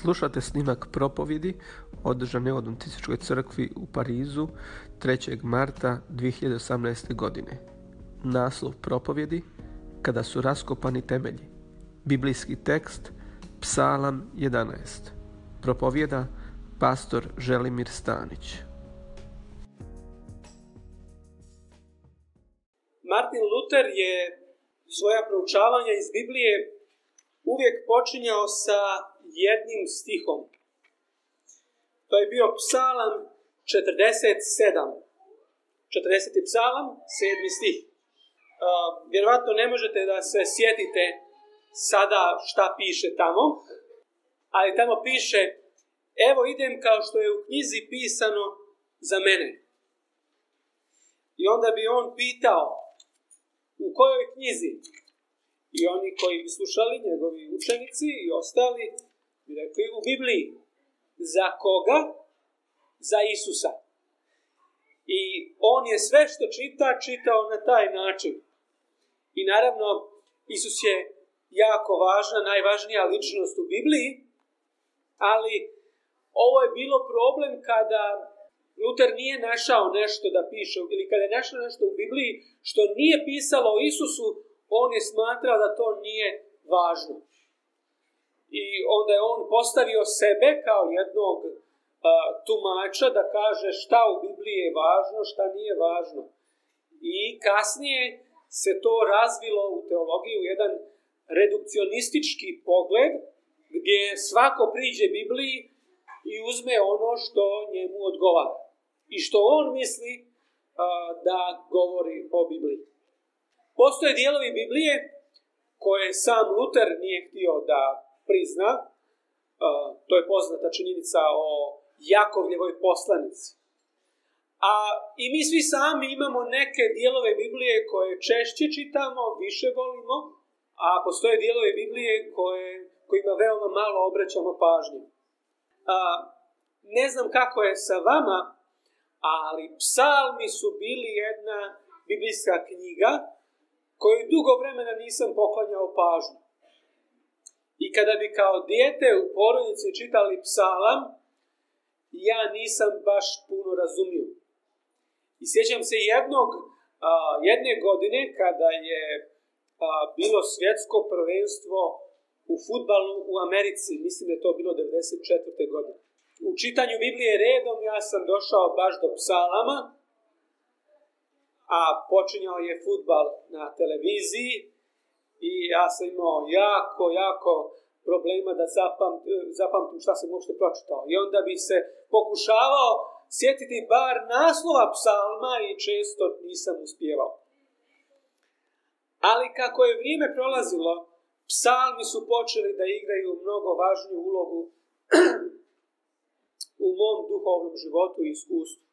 Slušate snimak propovjedi održane u Adventističkoj crkvi u Parizu 3. marta 2018. godine. Naslov propovjedi Kada su raskopani temelji. Biblijski tekst Psalam 11. Propovjeda pastor Želimir Stanić. Martin Luther je svoja proučavanja iz Biblije uvijek počinjao sa jednim stihom. To je bio psalam 47. 40. psalam, 7. stih. Uh, vjerovatno ne možete da se sjetite sada šta piše tamo, ali tamo piše evo idem kao što je u knjizi pisano za mene. I onda bi on pitao u kojoj knjizi? I oni koji bi slušali, njegovi učenici i ostali, bi rekli u Bibliji. Za koga? Za Isusa. I on je sve što čita, čitao na taj način. I naravno, Isus je jako važna, najvažnija ličnost u Bibliji, ali ovo je bilo problem kada Luter nije našao nešto da piše, ili kada je našao nešto u Bibliji što nije pisalo o Isusu, on je smatrao da to nije važno i onda je on postavio sebe kao jednog a, tumača da kaže šta u Bibliji je važno, šta nije važno. I kasnije se to razvilo u teologiju jedan redukcionistički pogled gdje svako priđe Bibliji i uzme ono što njemu odgovara i što on misli a, da govori o Bibliji. Postoje dijelovi Biblije koje sam Luter nije htio da prizna, to je poznata činjenica o Jakovljevoj poslanici. A i mi svi sami imamo neke dijelove Biblije koje češće čitamo, više volimo, a postoje dijelove Biblije koje, kojima veoma malo obraćamo pažnju. A, ne znam kako je sa vama, ali psalmi su bili jedna biblijska knjiga koju dugo vremena nisam poklanjao pažnju kada bi kao dijete u porodici čitali psalam, ja nisam baš puno razumio. I sjećam se jednog, a, jedne godine kada je a, bilo svjetsko prvenstvo u futbalu u Americi, mislim da je to bilo 94. godine. U čitanju Biblije redom ja sam došao baš do psalama, a počinjao je futbal na televiziji i ja sam imao jako, jako problema da zapamt, zapamtim šta sam uopšte pročitao. I onda bi se pokušavao sjetiti bar naslova psalma i često nisam uspjevao. Ali kako je vrijeme prolazilo, psalmi su počeli da igraju mnogo važniju ulogu u mom duhovnom životu i iskustvu.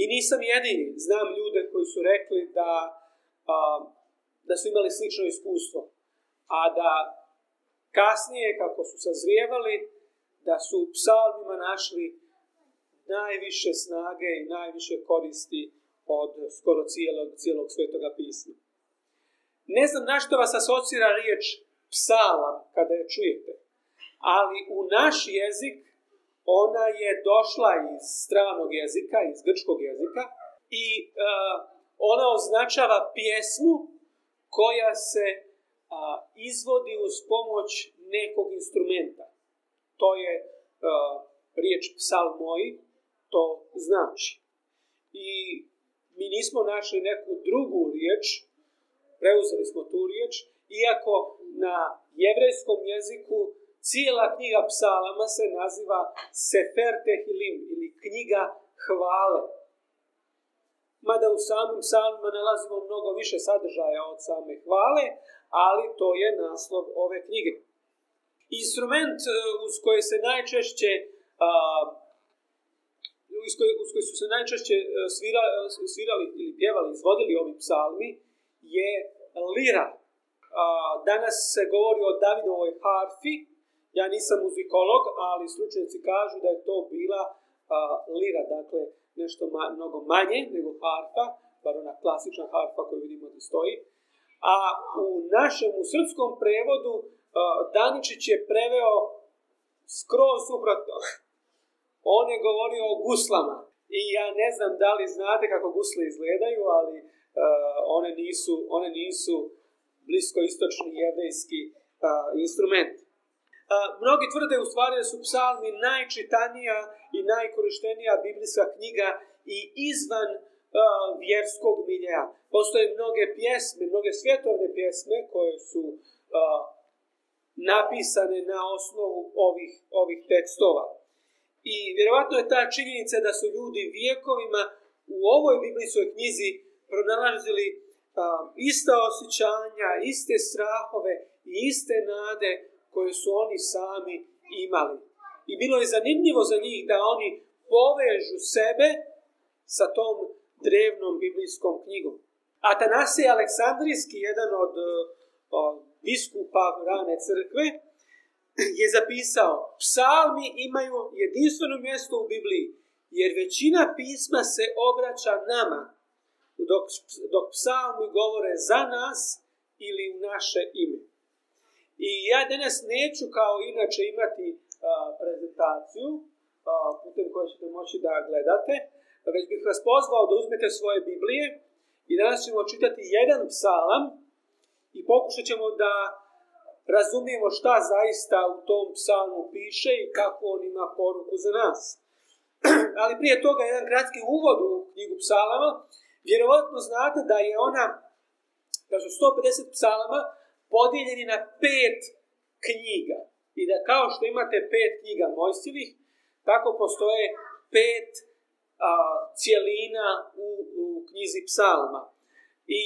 I nisam jedini. Znam ljude koji su rekli da, a, da su imali slično iskustvo, a da Kasnije, kako su sazrijevali, da su u psalmima našli najviše snage i najviše koristi od skoro cijelog, cijelog svetoga pisma. Ne znam na što vas asocira riječ psalam kada je čujete, ali u naš jezik ona je došla iz stranog jezika, iz grčkog jezika i uh, ona označava pjesmu koja se a, izvodi uz pomoć nekog instrumenta. To je a, riječ psalmoji, to znači. I mi nismo našli neku drugu riječ, preuzeli smo tu riječ, iako na jevrejskom jeziku cijela knjiga psalama se naziva Sefer Tehilim ili knjiga hvale. Mada u samim psalmima nalazimo mnogo više sadržaja od same hvale, ali to je naslov ove knjige. Instrument e, uz koji se najčešće uz koji, uz koji su se najčešće e, svirali, e, svirali ili pjevali, izvodili ovi psalmi, je lira. Danas se govori o Davidovoj harfi, ja nisam muzikolog, ali stručnjaci kažu da je to bila lira, dakle nešto ma, mnogo manje nego harfa, bar ona klasična harfa koju vidimo da stoji, a u našem, u srpskom prevodu Daničić je preveo skroz suprotno. On je govorio o guslama. I ja ne znam da li znate kako gusle izgledaju, ali one nisu, one nisu blisko istočni jevrejski instrument. Mnogi tvrde u stvari da su psalmi najčitanija i najkorištenija biblijska knjiga i izvan uh, vjerskog miljeja. Postoje mnoge pjesme, mnoge svjetovne pjesme koje su uh, napisane na osnovu ovih, ovih tekstova. I vjerovatno je ta činjenica da su ljudi vijekovima u ovoj biblijskoj knjizi pronalazili uh, ista osjećanja, iste strahove i iste nade koje su oni sami imali. I bilo je zanimljivo za njih da oni povežu sebe sa tom drevnom biblijskom knjigom. Atanasij Aleksandrijski, jedan od e, o, biskupa rane crkve, je zapisao psalmi imaju jedinstveno mjesto u Bibliji, jer većina pisma se obraća nama, dok, dok psalmi govore za nas ili u naše ime. I ja danas neću kao inače imati a, prezentaciju a, putem koje ćete moći da gledate, Pa već bih vas pozvao da uzmete svoje Biblije i danas ćemo čitati jedan psalam i pokušat ćemo da razumijemo šta zaista u tom psalmu piše i kako on ima poruku za nas. Ali prije toga jedan kratki uvod u knjigu psalama. Vjerovatno znate da je ona, da su 150 psalama podijeljeni na pet knjiga. I da kao što imate pet knjiga Mojsivih, tako postoje pet knjiga cijelina u, u knjizi psalma. I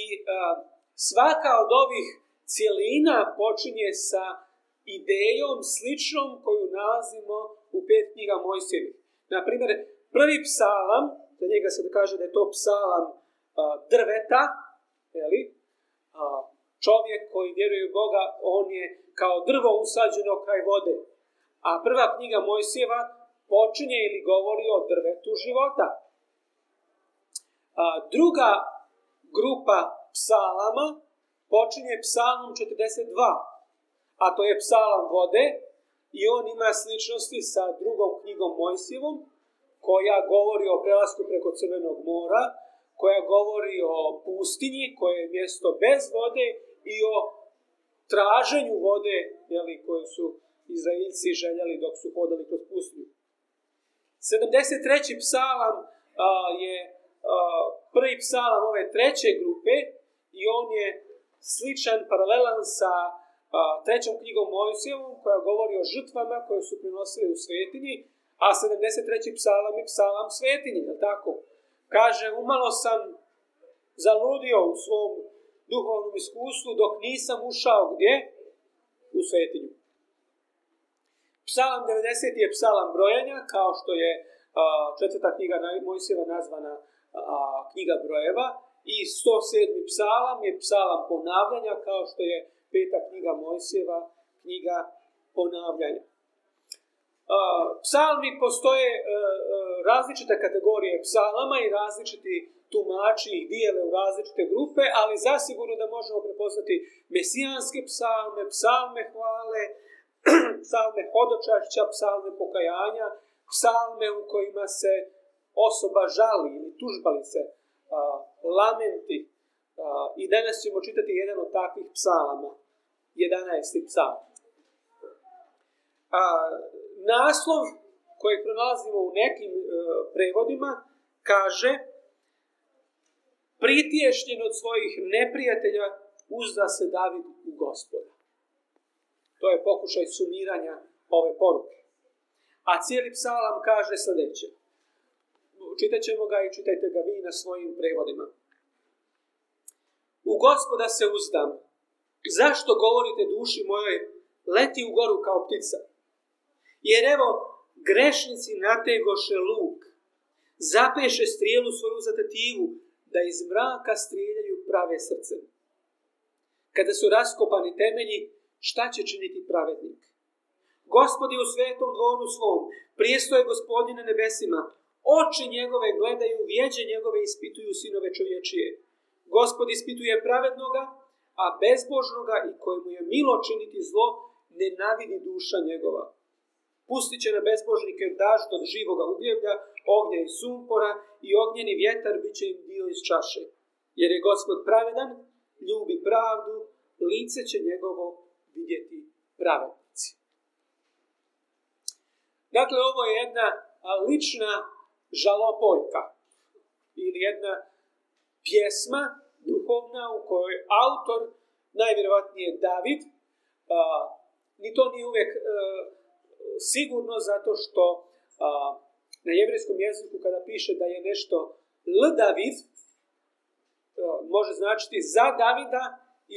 svaka od ovih cijelina počinje sa idejom sličnom koju nalazimo u pet knjiga Mojsijevih. Naprimjer, prvi psalam, za njega se kaže da je to psalam drveta, jeli, čovjek koji vjeruje u Boga, on je kao drvo usađeno kraj vode. A prva knjiga Mojsijeva počinje ili govori o drvetu života. druga grupa psalama počinje psalmom 42, a to je psalam vode i on ima sličnosti sa drugom knjigom Mojsijevom, koja govori o prelasku preko Crvenog mora, koja govori o pustinji, koje je mjesto bez vode i o traženju vode jeli, koju su Izraelci željeli dok su hodali kroz pustinju. 73. psalam uh, je uh, prvi psalam ove treće grupe i on je sličan, paralelan sa trećom knjigom Mojsijevom koja govori o žrtvama koje su prinosile u svetinji, a 73. psalam je psalam svetinji, je tako? Kaže, umalo sam zaludio u svom duhovnom iskustvu dok nisam ušao gdje? U svetinju. Psalam 90 je psalam brojanja, kao što je četvrta knjiga Mojsijeva nazvana knjiga brojeva i 107. psalam je psalam ponavljanja, kao što je peta knjiga Mojsijeva knjiga ponavljanja. Psalmi postoje e, e, različite kategorije psalama i različiti tumači ih dijele u različite grupe, ali zasigurno da možemo prepoznati mesijanske psalme, psalme hvale, psalme hodočašća, psalme pokajanja, psalme u kojima se osoba žali ili tužbali se, a, lamenti. A, I danas ćemo čitati jedan od takvih psalama, 11. psalm. A, naslov koji pronalazimo u nekim e, prevodima kaže pritješnjen od svojih neprijatelja uzda se David u gospoda. To je pokušaj sumiranja ove poruke. A cijeli psalam kaže sljedeće. Čitat ćemo ga i čitajte ga vi na svojim prevodima. U gospoda se uzdam. Zašto govorite duši mojoj, leti u goru kao ptica? Jer evo, grešnici nategoše luk, zapeše strijelu svoju za tetivu, da iz mraka strijeljaju prave srce. Kada su raskopani temelji, šta će činiti pravednik? Gospod je u svetom dvoru svom, prijestoje gospodine nebesima, oči njegove gledaju, vjeđe njegove ispituju sinove čovječije. Gospod ispituje pravednoga, a bezbožnoga i kojemu je milo činiti zlo, ne navidi duša njegova. Pustit će na bezbožnike dažd od živoga ugljevlja, ognja i sumpora i ognjeni vjetar bit će im dio iz čaše. Jer je gospod pravedan, ljubi pravdu, lice će njegovo vidjeti pravednici. Dakle, ovo je jedna lična žalopojka ili jedna pjesma duhovna u kojoj autor, najvjerovatnije David, a, ni to nije uvijek a, e, sigurno zato što a, na jevrijskom jeziku kada piše da je nešto L David, e, može značiti za Davida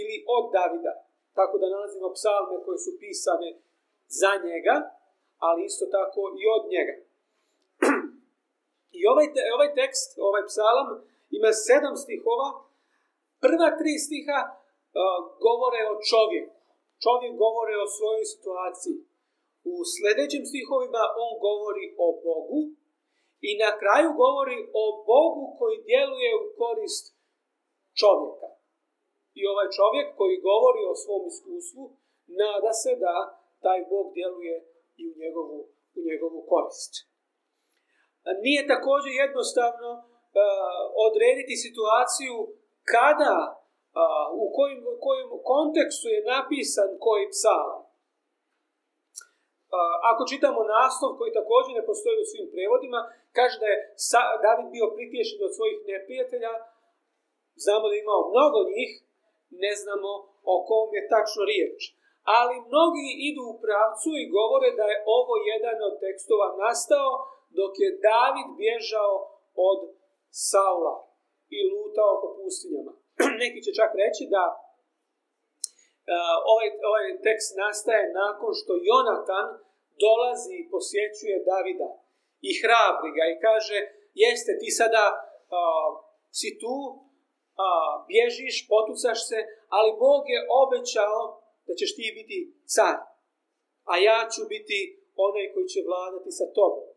ili od Davida. Tako da nalazimo psalme koje su pisane za njega, ali isto tako i od njega. I ovaj, te, ovaj tekst, ovaj psalam, ima sedam stihova. Prva tri stiha uh, govore o čovjeku. Čovjek govore o svojoj situaciji. U sljedećim stihovima on govori o Bogu i na kraju govori o Bogu koji čovjek koji govori o svom iskustvu nada se da taj Bog djeluje i u njegovu, u njegovu korist. Nije takođe jednostavno uh, odrediti situaciju kada, uh, u kojim, u kojim kontekstu je napisan koji psalam. Ako čitamo naslov koji takođe ne postoji u svim prevodima, kaže da je David bio pritješen od svojih neprijatelja, znamo da je imao mnogo njih, ne znamo o kom je tačno riječ. Ali mnogi idu u pravcu i govore da je ovo jedan od tekstova nastao dok je David bježao od Saula i lutao po pustinjama. Neki će čak reći da e, ovaj, ovaj tekst nastaje nakon što Jonatan dolazi i posjećuje Davida i hrabri ga i kaže jeste ti sada a, si tu, a, bježiš, potucaš se, ali Bog je obećao da ćeš ti biti car, a ja ću biti onaj koji će vladati sa tobom.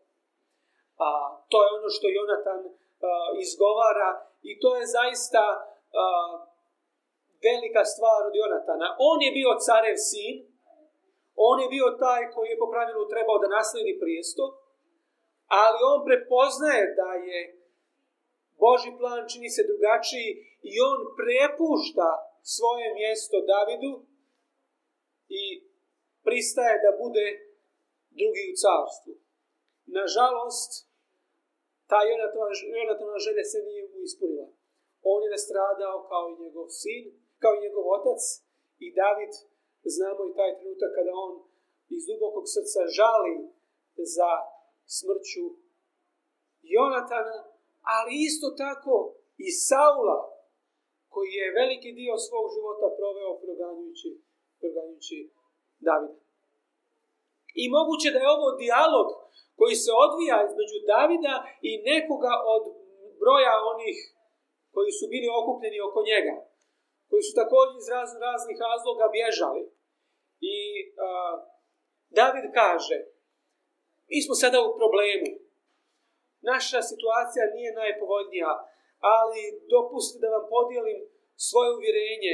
A, to je ono što Jonatan a, izgovara i to je zaista a, velika stvar od Jonatana. On je bio carev sin, on je bio taj koji je po pravilu trebao da nasledi prijesto, ali on prepoznaje da je Boži plan čini se drugačiji i on prepušta svoje mjesto Davidu i pristaje da bude drugi u carstvu. Nažalost, ta Jonatana želja se nije mu ispunila. On je nastradao kao i njegov sin, kao i njegov otac i David, znamo i taj trenutak kada on iz dubokog srca žali za smrću Jonatana, ali isto tako i Saula, koji je veliki dio svog života proveo proganjujući, proganjujući Davida. I moguće da je ovo dijalog koji se odvija između Davida i nekoga od broja onih koji su bili okupljeni oko njega, koji su također iz razno raznih razloga bježali. I a, David kaže, mi smo sada u problemu. Naša situacija nije najpovoljnija ali dopustite da vam podijelim svoje uvjerenje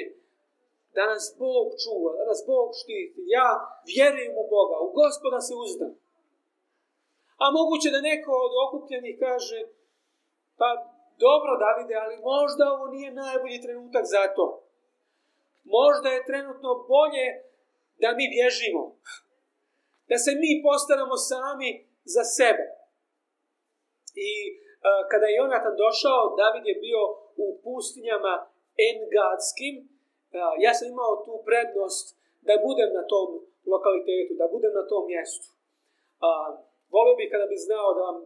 da nas Bog čuva, da nas Bog štiti. Ja vjerujem u Boga, u gospoda se uzdam. A moguće da neko od okupljenih kaže, pa dobro Davide, ali možda ovo nije najbolji trenutak za to. Možda je trenutno bolje da mi bježimo. Da se mi postaramo sami za sebe. I E, kada je Jonatan došao, David je bio u pustinjama Engadskim. E, ja sam imao tu prednost da budem na tom lokalitetu, da budem na tom mjestu. E, volio bih kada bi znao da vam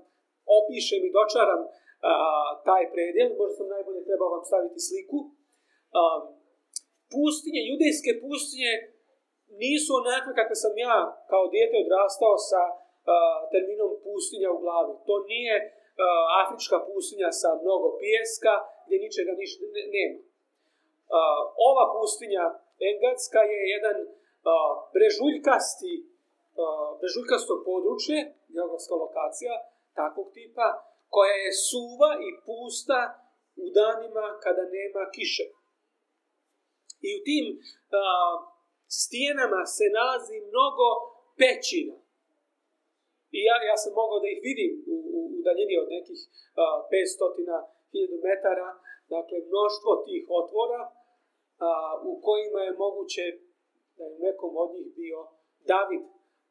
opišem i dočaram taj predjel, možda sam najbolje trebao vam staviti sliku. Pustinje, judejske pustinje nisu onakve kakve sam ja kao dijete odrastao sa terminom pustinja u glavi. To nije E, afrička pustinja sa mnogo pijeska, gdje ničega ništa nema. E, ova pustinja Engadska je jedan e, brežuljkasti, brežuljkasto područje, geografska lokacija takvog tipa, koja je suva i pusta u danima kada nema kiše. I u tim stijenama se nalazi mnogo pećina, I ja, ja sam mogao da ih vidim u, u daljini od nekih 500 1000 metara, dakle mnoštvo tih otvora uh, u kojima je moguće da je nekom od njih bio David,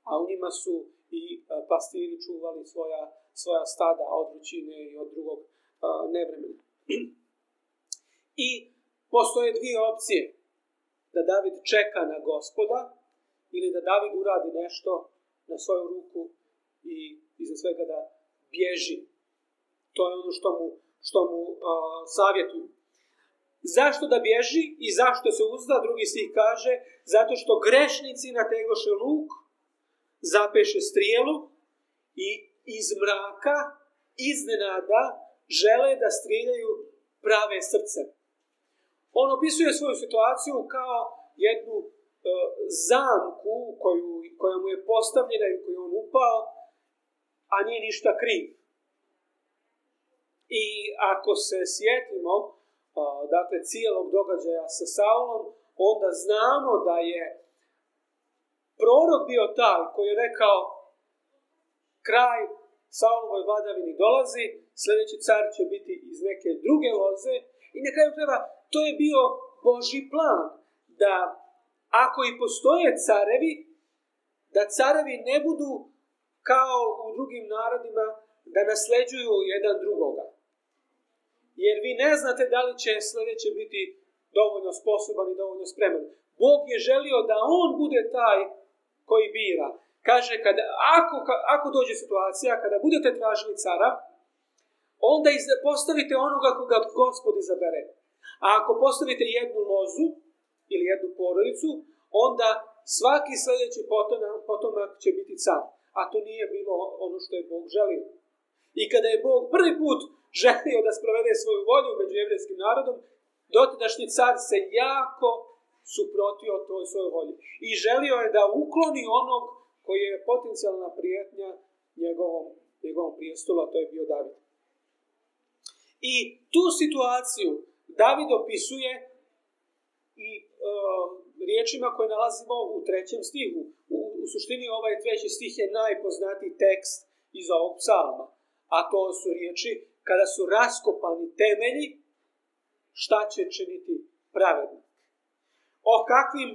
a u njima su i pastiri čuvali svoja, svoja stada od vrućine i od drugog uh, nevremena. I postoje dvije opcije. Da David čeka na gospoda ili da David uradi nešto na svoju ruku i iza svega da bježi. To je ono što mu, što mu a, savjetuju. Zašto da bježi i zašto se uzda, drugi stih kaže, zato što grešnici nategoše luk, zapeše strijelu i iz mraka, iznenada, žele da striljaju prave srce. On opisuje svoju situaciju kao jednu e, zamku koju, koja mu je postavljena i koju on upao a nije ništa kriv. I ako se sjetimo, dakle, cijelog događaja sa Saulom, onda znamo da je prorok bio taj koji je rekao kraj Saulovoj vladavini dolazi, sljedeći car će biti iz neke druge loze i na kraju treba, to je bio Boži plan da ako i postoje carevi, da carevi ne budu kao u drugim narodima da nasleđuju jedan drugoga. Jer vi ne znate da li će sledeće biti dovoljno sposoban i dovoljno spreman. Bog je želio da on bude taj koji bira. Kaže, kada, ako, ako dođe situacija, kada budete tražili cara, onda postavite onoga koga gospod izabere. A ako postavite jednu lozu ili jednu porodicu, onda svaki sledeći potomak, potomak će biti car a to nije bilo ono što je Bog želio. I kada je Bog prvi put želio da sprovede svoju volju među jevrijskim narodom, dotadašnji car se jako suprotio toj svojoj volji. I želio je da ukloni onog koji je potencijalna prijetnja njegovom, njegovom prijestolu, a to je bio David. I tu situaciju David opisuje i e, riječima koje nalazimo u trećem stihu, u u suštini ovaj treći stih je najpoznatiji tekst iz ovog psalma, a to su riječi kada su raskopani temelji, šta će činiti pravednik. O kakvim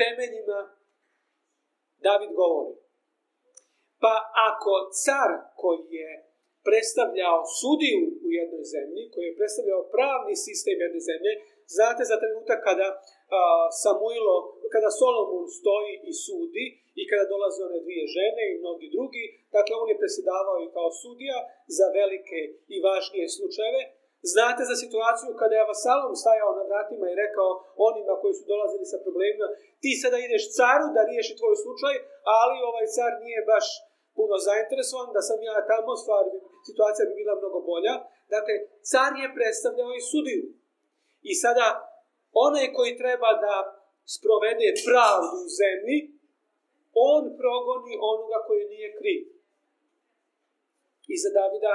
temeljima David govori? Pa ako car koji je predstavljao sudiju u jednoj zemlji, koji je predstavljao pravni sistem jedne zemlje, znate za trenutak kada Samuilo, kada Solomon stoji i sudi i kada dolaze one dvije žene i mnogi drugi, dakle on je presedavao i kao sudija za velike i važnije slučajeve. Znate za situaciju kada je Vasalom stajao na vratima i rekao onima koji su dolazili sa problemima ti sada ideš caru da riješi tvoj slučaj, ali ovaj car nije baš puno zainteresovan, da sam ja tamo stvar, situacija bi bila mnogo bolja. Dakle, car je predstavljao i sudiju. I sada onaj koji treba da sprovede pravdu u zemlji, on progoni onoga koji nije kriv. I za Davida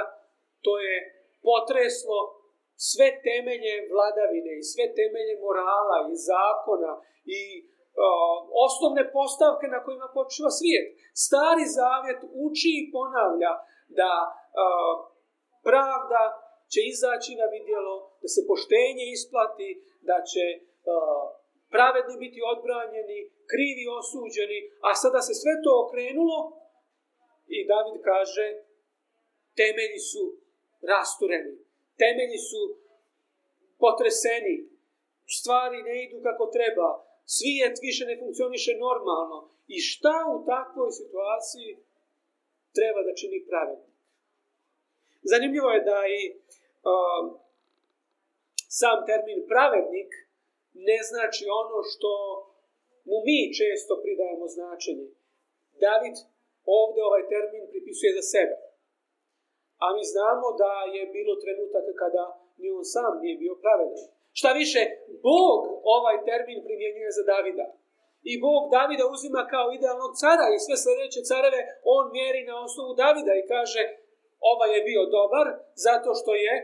to je potreslo sve temelje vladavine i sve temelje morala i zakona i o, osnovne postavke na kojima počiva svijet. Stari zavjet uči i ponavlja da o, pravda će izaći na vidjelo, da se poštenje isplati, da će pravedni biti odbranjeni, krivi osuđeni, a sada se sve to okrenulo i David kaže temelji su rastureni, temelji su potreseni, stvari ne idu kako treba, svijet više ne funkcioniše normalno i šta u takvoj situaciji treba da čini pravedno? Zanimljivo je da i um, sam termin pravednik ne znači ono što mu mi često pridajemo značenje. David ovde ovaj termin pripisuje za sebe. A mi znamo da je bilo trenutaka kada ni on sam nije bio pravedan. Šta više, Bog ovaj termin primjenjuje za Davida. I Bog Davida uzima kao idealnog cara i sve sledeće careve on mjeri na osnovu Davida i kaže Ovaj je bio dobar zato što je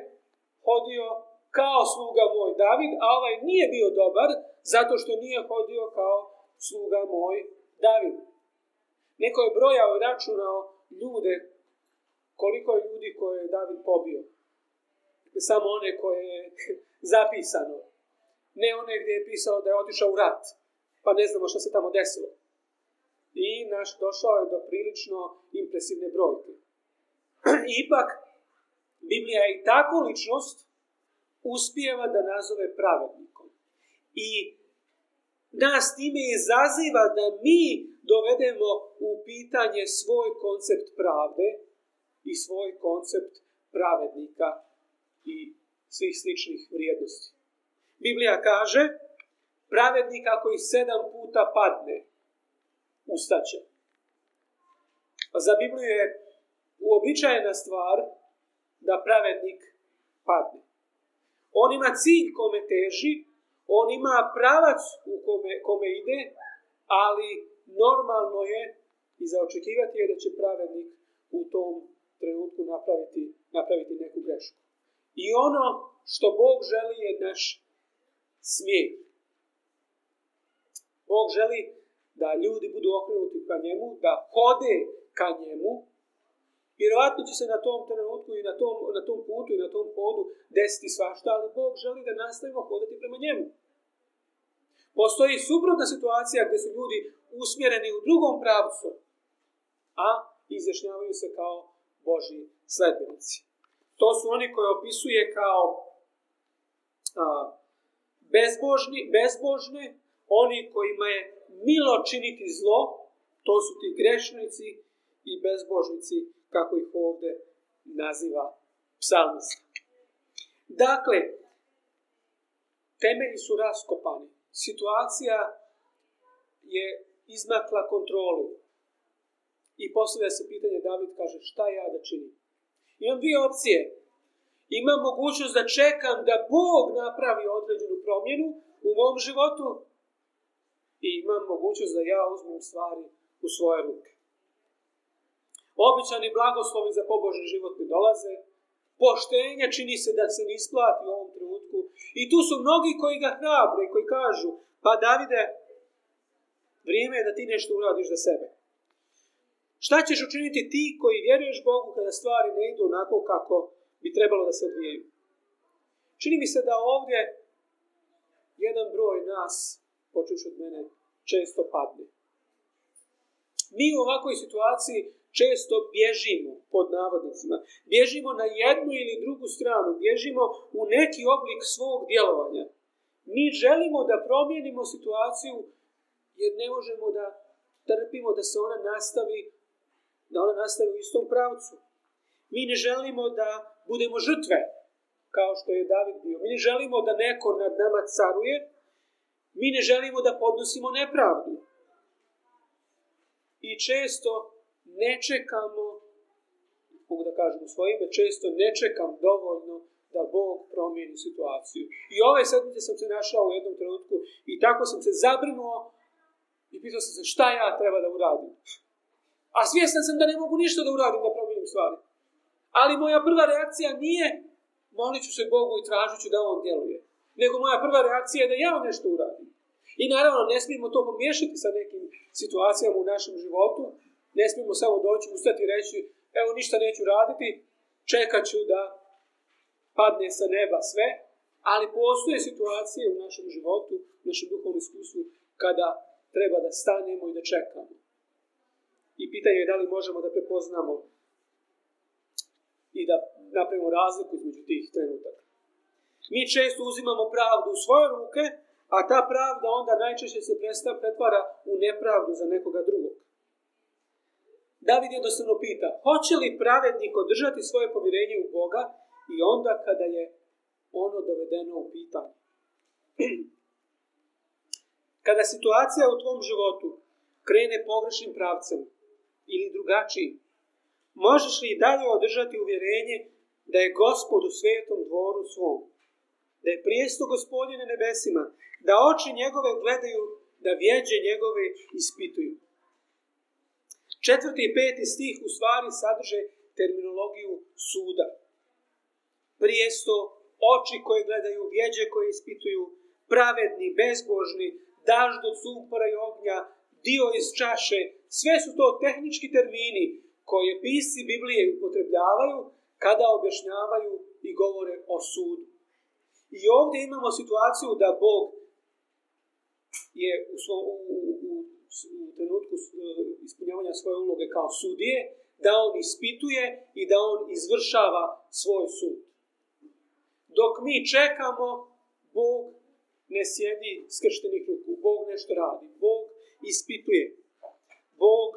hodio kao sluga moj David, a ovaj nije bio dobar zato što nije hodio kao sluga moj David. Neko je brojao i računao ljude, koliko je ljudi koje je David pobio. Samo one koje je zapisano. Ne one gde je pisao da je otišao u rat, pa ne znamo šta se tamo desilo. I naš došao je do prilično impresivne brojke. ipak, Biblija je i tako ličnost uspijeva da nazove pravednikom. I nas time izaziva da mi dovedemo u pitanje svoj koncept pravde i svoj koncept pravednika i svih sličnih vrijednosti. Biblija kaže, pravednik ako i sedam puta padne, ustaće. Pa za Bibliju je uobičajena stvar da pravednik padne. On ima cilj kome teži, on ima pravac u kome, kome ide, ali normalno je i zaočekivati je da će pravednik u tom trenutku napraviti, napraviti neku grešku. I ono što Bog želi je naš smijeh. Bog želi da ljudi budu okrenuti ka njemu, da hode ka njemu, Vjerovatno će se na tom trenutku i na tom, na tom putu i na tom hodu desiti svašta, ali Bog želi da nastavimo hodati prema njemu. Postoji suprotna situacija gdje su ljudi usmjereni u drugom pravcu, a izjašnjavaju se kao Boži sledbenici. To su oni koje opisuje kao a, bezbožni, bezbožne, oni kojima je milo činiti zlo, to su ti grešnici i bezbožnici kako ih ovdje naziva psalmist. Dakle, temelji su raskopani. Situacija je izmakla kontrolu. I postavlja se pitanje, David kaže, šta ja da činim? Imam dvije opcije. Imam mogućnost da čekam da Bog napravi određenu promjenu u mom životu i imam mogućnost da ja uzmem stvari u svoje ruke. Običani blagoslovi za pobožni život ne dolaze. Poštenje čini se da se ne isplati u ovom trenutku. I tu su mnogi koji ga hrabre, koji kažu, pa Davide, vrijeme je da ti nešto uradiš za sebe. Šta ćeš učiniti ti koji vjeruješ Bogu kada stvari ne idu onako kako bi trebalo da se odvijaju? Čini mi se da ovdje jedan broj nas, počeš od mene, često padne. Mi u ovakvoj situaciji često bježimo, pod navodnicima. Bježimo na jednu ili drugu stranu, bježimo u neki oblik svog djelovanja. Mi želimo da promijenimo situaciju jer ne možemo da trpimo da se ona nastavi da ona nastavi u istom pravcu. Mi ne želimo da budemo žrtve, kao što je David bio. Mi ne želimo da neko nad nama caruje, mi ne želimo da podnosimo nepravdu. I često ne čekamo, mogu da kažem u svoje ime, često ne čekam dovoljno da Bog promijeni situaciju. I ove sedmice sam se našao u jednom trenutku i tako sam se zabrinuo i pitao sam se šta ja treba da uradim. A svjestan sam da ne mogu ništa da uradim da promijenim stvari. Ali moja prva reakcija nije molit ću se Bogu i tražit ću da On djeluje. Nego moja prva reakcija je da ja nešto uradim. I naravno ne smijemo to pomiješati sa nekim situacijama u našem životu, Ne smijemo samo doći, ustati i reći, evo ništa neću raditi, čekat ću da padne sa neba sve, ali postoje situacije u našem životu, u našem duhovnom iskustvu, kada treba da stanemo i da čekamo. I pitanje je da li možemo da prepoznamo i da napravimo razliku između tih trenutaka. Mi često uzimamo pravdu u svoje ruke, a ta pravda onda najčešće se pretvara u nepravdu za nekoga drugog. David jednostavno pita, hoće li pravednik održati svoje povjerenje u Boga i onda kada je ono dovedeno u pitanje. Kada situacija u tvom životu krene pogrešnim pravcem ili drugačiji, možeš li i dalje održati uvjerenje da je gospod u svetom dvoru svom, da je prijesto gospodine nebesima, da oči njegove gledaju, da vjeđe njegove ispituju. Četvrti i peti stih u stvari sadrže terminologiju suda. Prijesto, oči koje gledaju, vjeđe koje ispituju, pravedni, bezbožni, daždo, sumpora i ognja, dio iz čaše, sve su to tehnički termini koje pisci Biblije upotrebljavaju kada objašnjavaju i govore o sudu. I ovdje imamo situaciju da Bog je u, svom, u, u u trenutku e, ispunjavanja svoje uloge kao sudije, da on ispituje i da on izvršava svoj sud. Dok mi čekamo, Bog ne sjedi skrštenih ruku. Bog nešto radi. Bog ispituje. Bog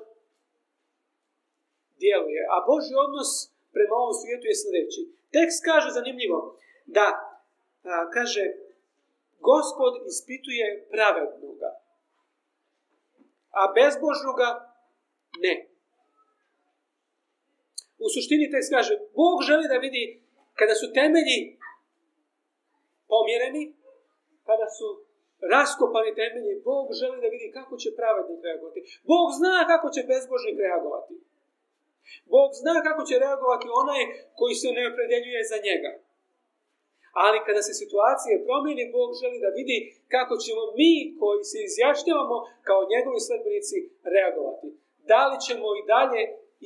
djeluje. A Boži odnos prema ovom svijetu je sljedeći. Tekst kaže zanimljivo da, a, kaže, gospod ispituje pravednoga a bezbožnoga ne. U suštini tekst kaže, Bog želi da vidi kada su temelji pomjereni, kada su raskopani temelji, Bog želi da vidi kako će pravednik reagovati. Bog zna kako će bezbožnik reagovati. Bog zna kako će reagovati onaj koji se ne opredeljuje za njega. Ali kada se situacije promijeni, Bog želi da vidi kako ćemo mi koji se izjašnjavamo kao njegovi sledbenici reagovati. Da li ćemo i dalje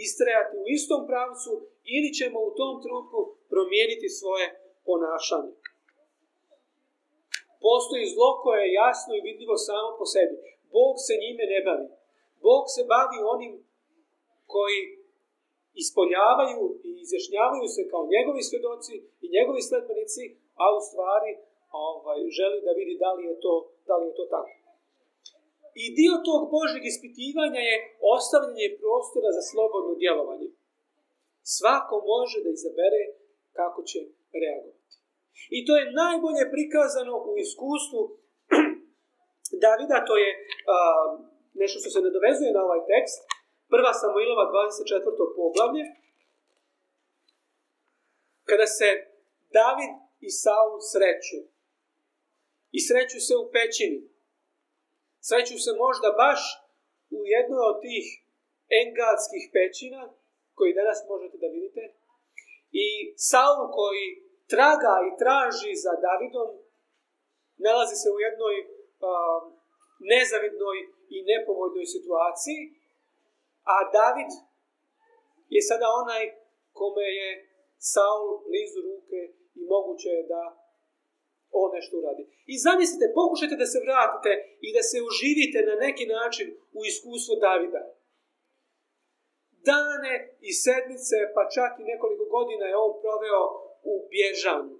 istrajati u istom pravcu ili ćemo u tom trenutku promijeniti svoje ponašanje. Postoji zlo koje je jasno i vidljivo samo po sebi. Bog se njime ne bavi. Bog se bavi onim koji ispoljavaju i izjašnjavaju se kao njegovi svedoci i njegovi sledbenici, a u stvari ovaj, želi da vidi da li je to, da li je to tako. I dio tog Božeg ispitivanja je ostavljanje prostora za slobodno djelovanje. Svako može da izabere kako će reagovati. I to je najbolje prikazano u iskustvu Davida, to je a, nešto što se nadovezuje na ovaj tekst, Prva Samuilova 24. poglavlje, kada se David i Saul sreću. I sreću se u pećini. Sreću se možda baš u jednoj od tih engadskih pećina, koji danas možete da vidite. I Saul koji traga i traži za Davidom, nalazi se u jednoj a, nezavidnoj i nepovoljnoj situaciji, A David je sada onaj kome je Saul blizu ruke i moguće je da on nešto uradi. I zamislite, pokušajte da se vratite i da se uživite na neki način u iskustvo Davida. Dane i sedmice, pa čak i nekoliko godina je on proveo u bježanju,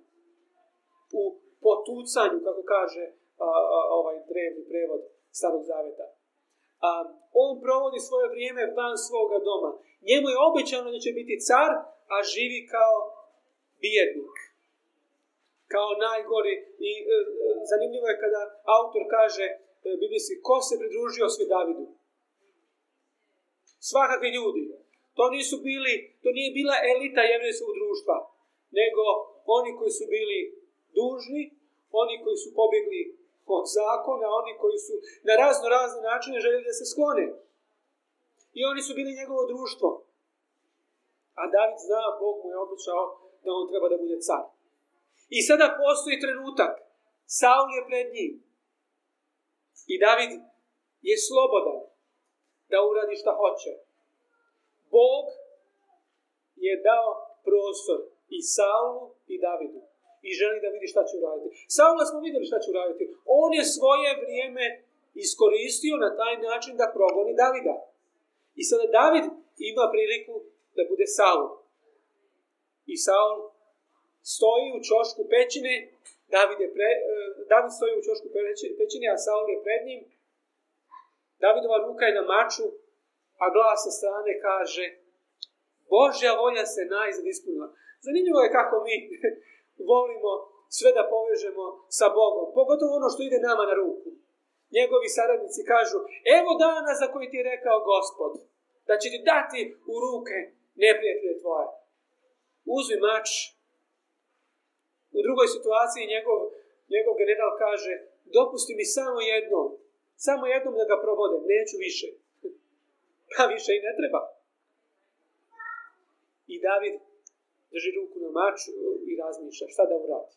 u potucanju, kako kaže a, a, ovaj drevni prevod Starog Zaveta a, on provodi svoje vrijeme van svoga doma. Njemu je obećano da će biti car, a živi kao bijednik. Kao najgori. I e, e zanimljivo je kada autor kaže e, BBC, ko se pridružio sve Davidu? Svakakvi ljudi. To nisu bili, to nije bila elita jevrijskog društva, nego oni koji su bili dužni, oni koji su pobjegli od zakona, oni koji su na razno razne načine željeli da se sklone. I oni su bili njegovo društvo. A David zna, Bog mu je običao da on treba da bude car. I sada postoji trenutak. Saul je pred njim. I David je slobodan da uradi šta hoće. Bog je dao prostor i Saulu i Davidu i želi da vidi šta će uraditi. Saula smo videli šta će uraditi. On je svoje vrijeme iskoristio na taj način da progoni Davida. I sada David ima priliku da bude Saul. I Saul stoji u čošku pećine, David, je pre, e, David stoji u čošku pećine, a Saul je pred njim. Davidova ruka je na maču, a glas sa strane kaže Božja volja se najzad ispunila. Zanimljivo je kako mi volimo sve da povežemo sa Bogom, pogotovo ono što ide nama na ruku. Njegovi saradnici kažu, evo dana za koji ti je rekao gospod, da će ti dati u ruke neprijatelje tvoje. Uzmi mač. U drugoj situaciji njegov, njegov general kaže, dopusti mi samo jednom, samo jednom da ga provodem, neću više. Pa više i ne treba. I David drži da ruku na mač e, i razmišlja šta da uradi.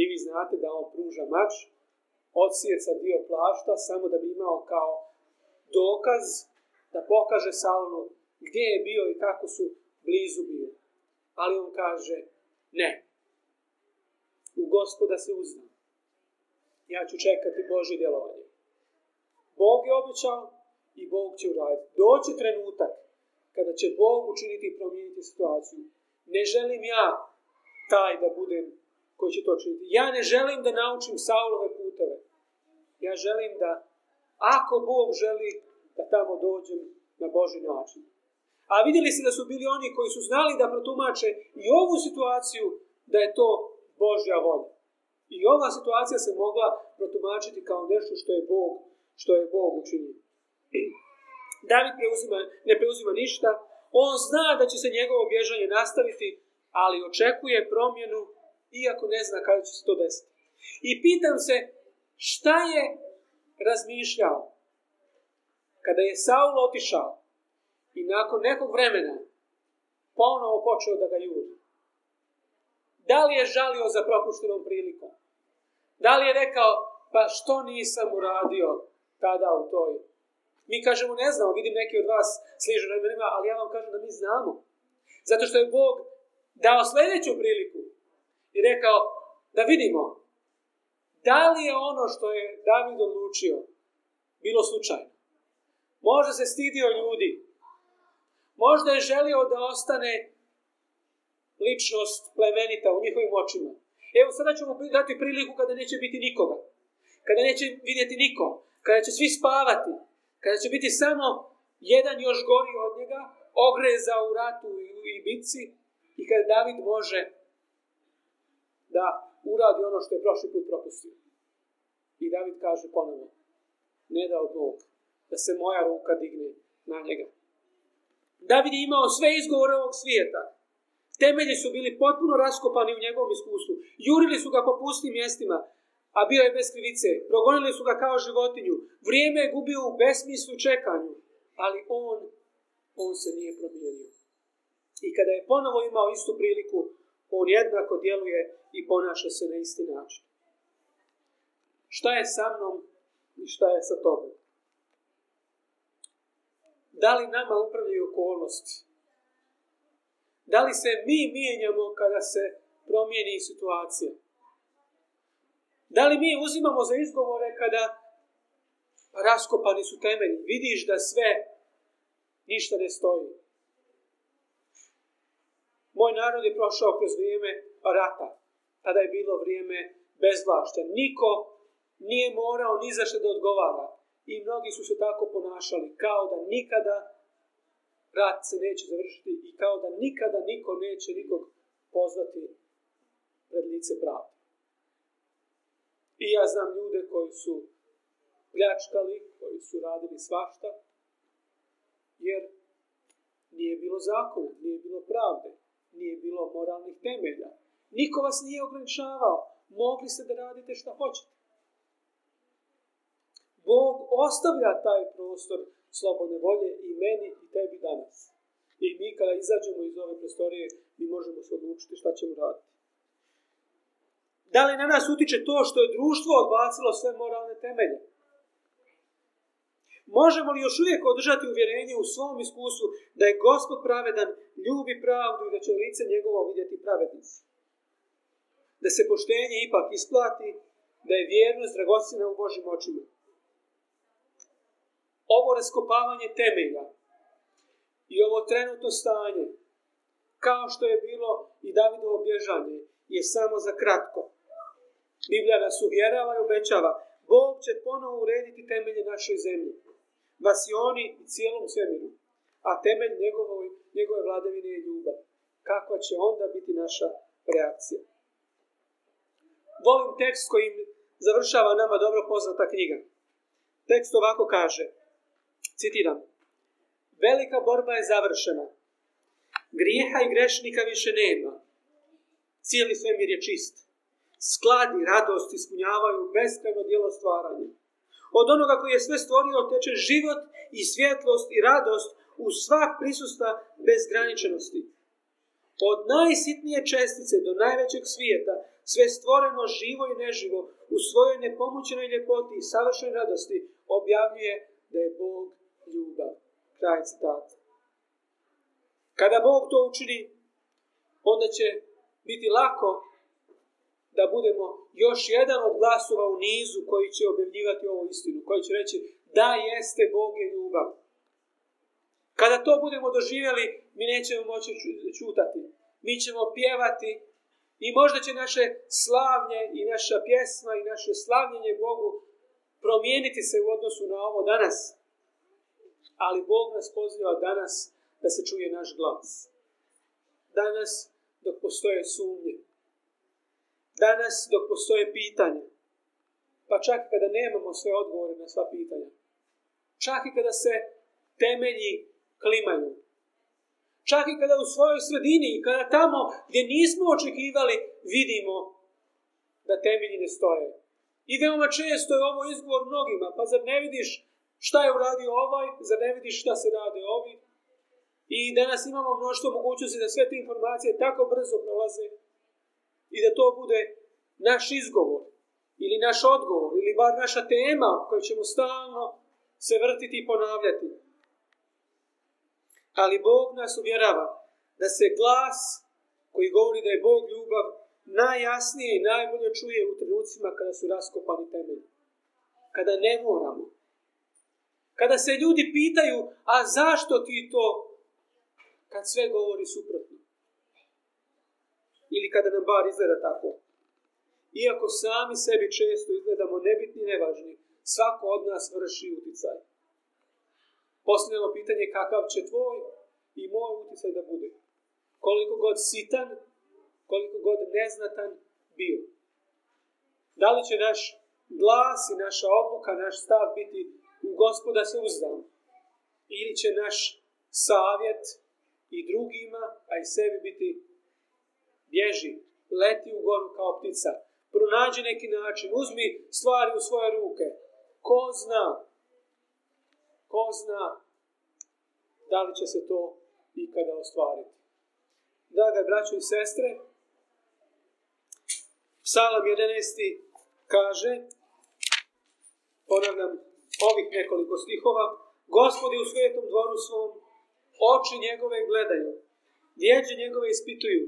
I vi znate da on pruža mač, odsjeca dio plašta samo da bi imao kao dokaz da pokaže Saulu gdje je bio i kako su blizu bili. Ali on kaže ne. U gospoda se uzna. Ja ću čekati Božje djelovanje. Bog je obećao i Bog će uraditi. Doće trenutak kada će Bog učiniti i promijeniti situaciju Ne želim ja taj da budem koji će to činiti. Ja ne želim da naučim Saulove puteve. Ja želim da, ako Bog želi, da tamo dođem na Boži način. A vidjeli ste da su bili oni koji su znali da protumače i ovu situaciju da je to Božja volja. I ova situacija se mogla protumačiti kao nešto što je Bog, što je Bog učinio. David preuzima, ne preuzima ništa, On zna da će se njegovo bježanje nastaviti, ali očekuje promjenu, iako ne zna kada će se to desiti. I pitam se, šta je razmišljao kada je Saul otišao i nakon nekog vremena ponovo počeo da ga juri? Da li je žalio za propuštenom prilikom? Da li je rekao, pa što nisam uradio tada u toj Mi kažemo ne znamo, vidim neki od vas sližu ramenima, ali ja vam kažem da mi znamo. Zato što je Bog dao sledeću priliku i rekao da vidimo da li je ono što je David odlučio bilo slučajno. Možda se stidio ljudi, možda je želio da ostane ličnost plemenita u njihovim očima. Evo sada ćemo dati priliku kada neće biti nikoga, kada neće vidjeti niko, kada će svi spavati, Kada će biti samo jedan još gori od njega, ogreza u ratu i bitci i kada David može da uradi ono što je prošli put propustio. I David kaže ponovno, ne dao Bog da se moja ruka digne na njega. David je imao sve izgovore ovog svijeta. Temelji su bili potpuno raskopani u njegovom iskustvu. Jurili su ga po pustim mjestima a bio je bez krivice. Progonili su ga kao životinju. Vrijeme je gubio u besmislu čekanju, ali on, on se nije promijenio. I kada je ponovo imao istu priliku, on jednako djeluje i ponaša se na isti način. Šta je sa mnom i šta je sa tobom? Da li nama upravljaju okolnosti? Da li se mi mijenjamo kada se promijeni situacija? Da li mi uzimamo za izgovore kada raskopani su temelji? Vidiš da sve ništa ne stoji. Moj narod je prošao kroz vrijeme rata. Tada je bilo vrijeme bezvlašća. Niko nije morao ni za što da odgovara. I mnogi su se tako ponašali, kao da nikada rat se neće završiti i kao da nikada niko neće nikog pozvati pred lice pravde. I ja znam ljude koji su pljačkali, koji su radili svašta, jer nije bilo zakona, nije bilo pravde, nije bilo moralnih temelja. Niko vas nije ograničavao, mogli ste da radite šta hoćete. Bog ostavlja taj prostor slobodne volje i meni i tebi danas. I mi kada izađemo iz ove prostorije, mi možemo se odlučiti šta ćemo raditi. Da li na nas utiče to što je društvo odbacilo sve moralne temelje? Možemo li još uvijek održati uvjerenje u svom iskustvu da je gospod pravedan, ljubi pravdu i da će lice njegovo vidjeti pravednici? Da se poštenje ipak isplati, da je vjernost dragocina u Božim očima. Ovo raskopavanje temelja i ovo trenutno stanje, kao što je bilo i Davidovo bježanje, je samo za kratko. Biblija nas uvjerava i obećava. Bog će ponovo urediti temelje našoj zemlji. Vasioni i cijelom svemiru. A temelj njegove, njegove vladavine je ljubav. Kakva će onda biti naša reakcija? Volim tekst kojim završava nama dobro poznata knjiga. Tekst ovako kaže, citiram, Velika borba je završena. Grijeha i grešnika više nema. Cijeli svemir je čist sklad i radost ispunjavaju beskrajno djelo stvaranja. Od onoga koji je sve stvorio teče život i svjetlost i radost u sva prisusta bezgraničenosti. Od najsitnije čestice do najvećeg svijeta, sve stvoreno živo i neživo, u svojoj nepomućenoj ljepoti i savršenoj radosti, objavljuje da je Bog ljubav. Kraj citata. Kada Bog to učini, onda će biti lako da budemo još jedan od glasova u nizu koji će objavljivati ovu istinu, koji će reći da jeste Bog je ljubav. Kada to budemo doživjeli, mi nećemo moći čutati. Mi ćemo pjevati i možda će naše slavnje i naša pjesma i naše slavljenje Bogu promijeniti se u odnosu na ovo danas. Ali Bog nas poziva danas da se čuje naš glas. Danas dok postoje sumnje. Danas, dok postoje pitanja, pa čak i kada nemamo sve odgovore na sva pitanja, čak i kada se temelji klimaju, čak i kada u svojoj sredini i kada tamo gdje nismo očekivali vidimo da temelji ne stoje. I veoma često je ovo izgovor mnogima, pa zar ne vidiš šta je uradio ovaj, zar ne vidiš šta se rade ovi. I danas imamo mnoštvo mogućnosti da sve te informacije tako brzo prolaze i da to bude naš izgovor ili naš odgovor ili bar naša tema koju ćemo stalno se vrtiti i ponavljati. Ali Bog nas uvjerava da se glas koji govori da je Bog ljubav najjasnije i najbolje čuje u trenucima kada su raskopani temelji. Kada ne moramo. Kada se ljudi pitaju, a zašto ti to kad sve govori suprotno? ili kada nam bar izgleda tako. Iako sami sebi često izgledamo nebitni i nevažni, svako od nas vrši uticaj. Posljedno pitanje kakav će tvoj i moj uticaj da bude. Koliko god sitan, koliko god neznatan bio. Da li će naš glas i naša odluka, naš stav biti u gospoda se uzdam? Ili će naš savjet i drugima, a i sebi biti bježi, leti u goru kao ptica, pronađi neki način, uzmi stvari u svoje ruke. Ko zna, ko zna da li će se to ikada ostvariti. Draga braćo i sestre, Psalam 11. kaže, ponavljam ovih nekoliko stihova, Gospodi u svetom dvoru svom, oči njegove gledaju, djeđe njegove ispituju,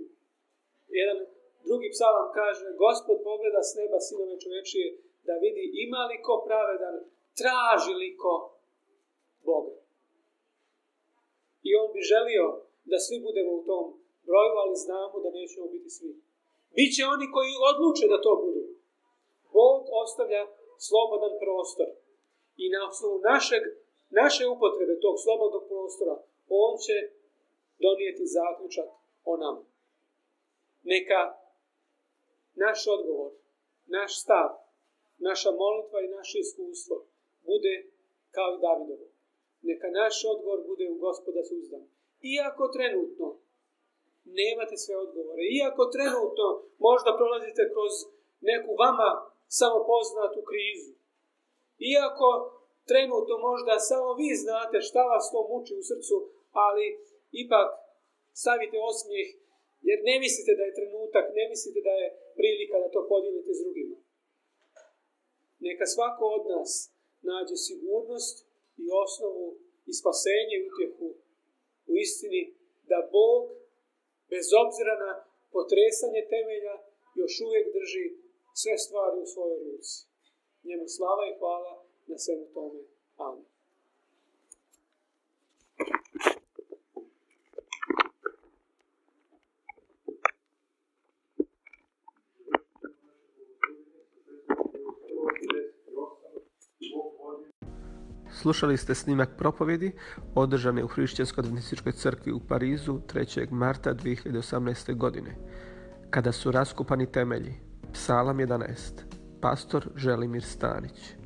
Jedan drugi psalam kaže, Gospod pogleda s neba sinove čovečije da vidi ima li ko pravedan, traži li ko Boga. I on bi želio da svi budemo u tom broju, ali znamo da nećemo biti svi. Biće oni koji odluče da to budu. Bog ostavlja slobodan prostor. I na osnovu našeg, naše upotrebe tog slobodnog prostora, on će donijeti zaključak o nama neka naš odgovor, naš stav, naša molitva i naše iskustvo bude kao Davidovo. Neka naš odgovor bude u gospoda suzdan. Iako trenutno nemate sve odgovore, iako trenutno možda prolazite kroz neku vama samopoznatu krizu, iako trenutno možda samo vi znate šta vas to muči u srcu, ali ipak stavite osmijeh Jer ne mislite da je trenutak, ne mislite da je prilika da to podijelite s drugima. Neka svako od nas nađe sigurnost i osnovu i spasenje i utjehu u istini da Bog, bez obzira na potresanje temelja, još uvijek drži sve stvari u svojoj ruci. Njemu slava i hvala na svemu tome. Amen. Slušali ste snimak propovjedi održane u Hrišćanskoj adventističkoj crkvi u Parizu 3. marta 2018. godine, kada su raskupani temelji. Psalam 11. Pastor Želimir Stanić.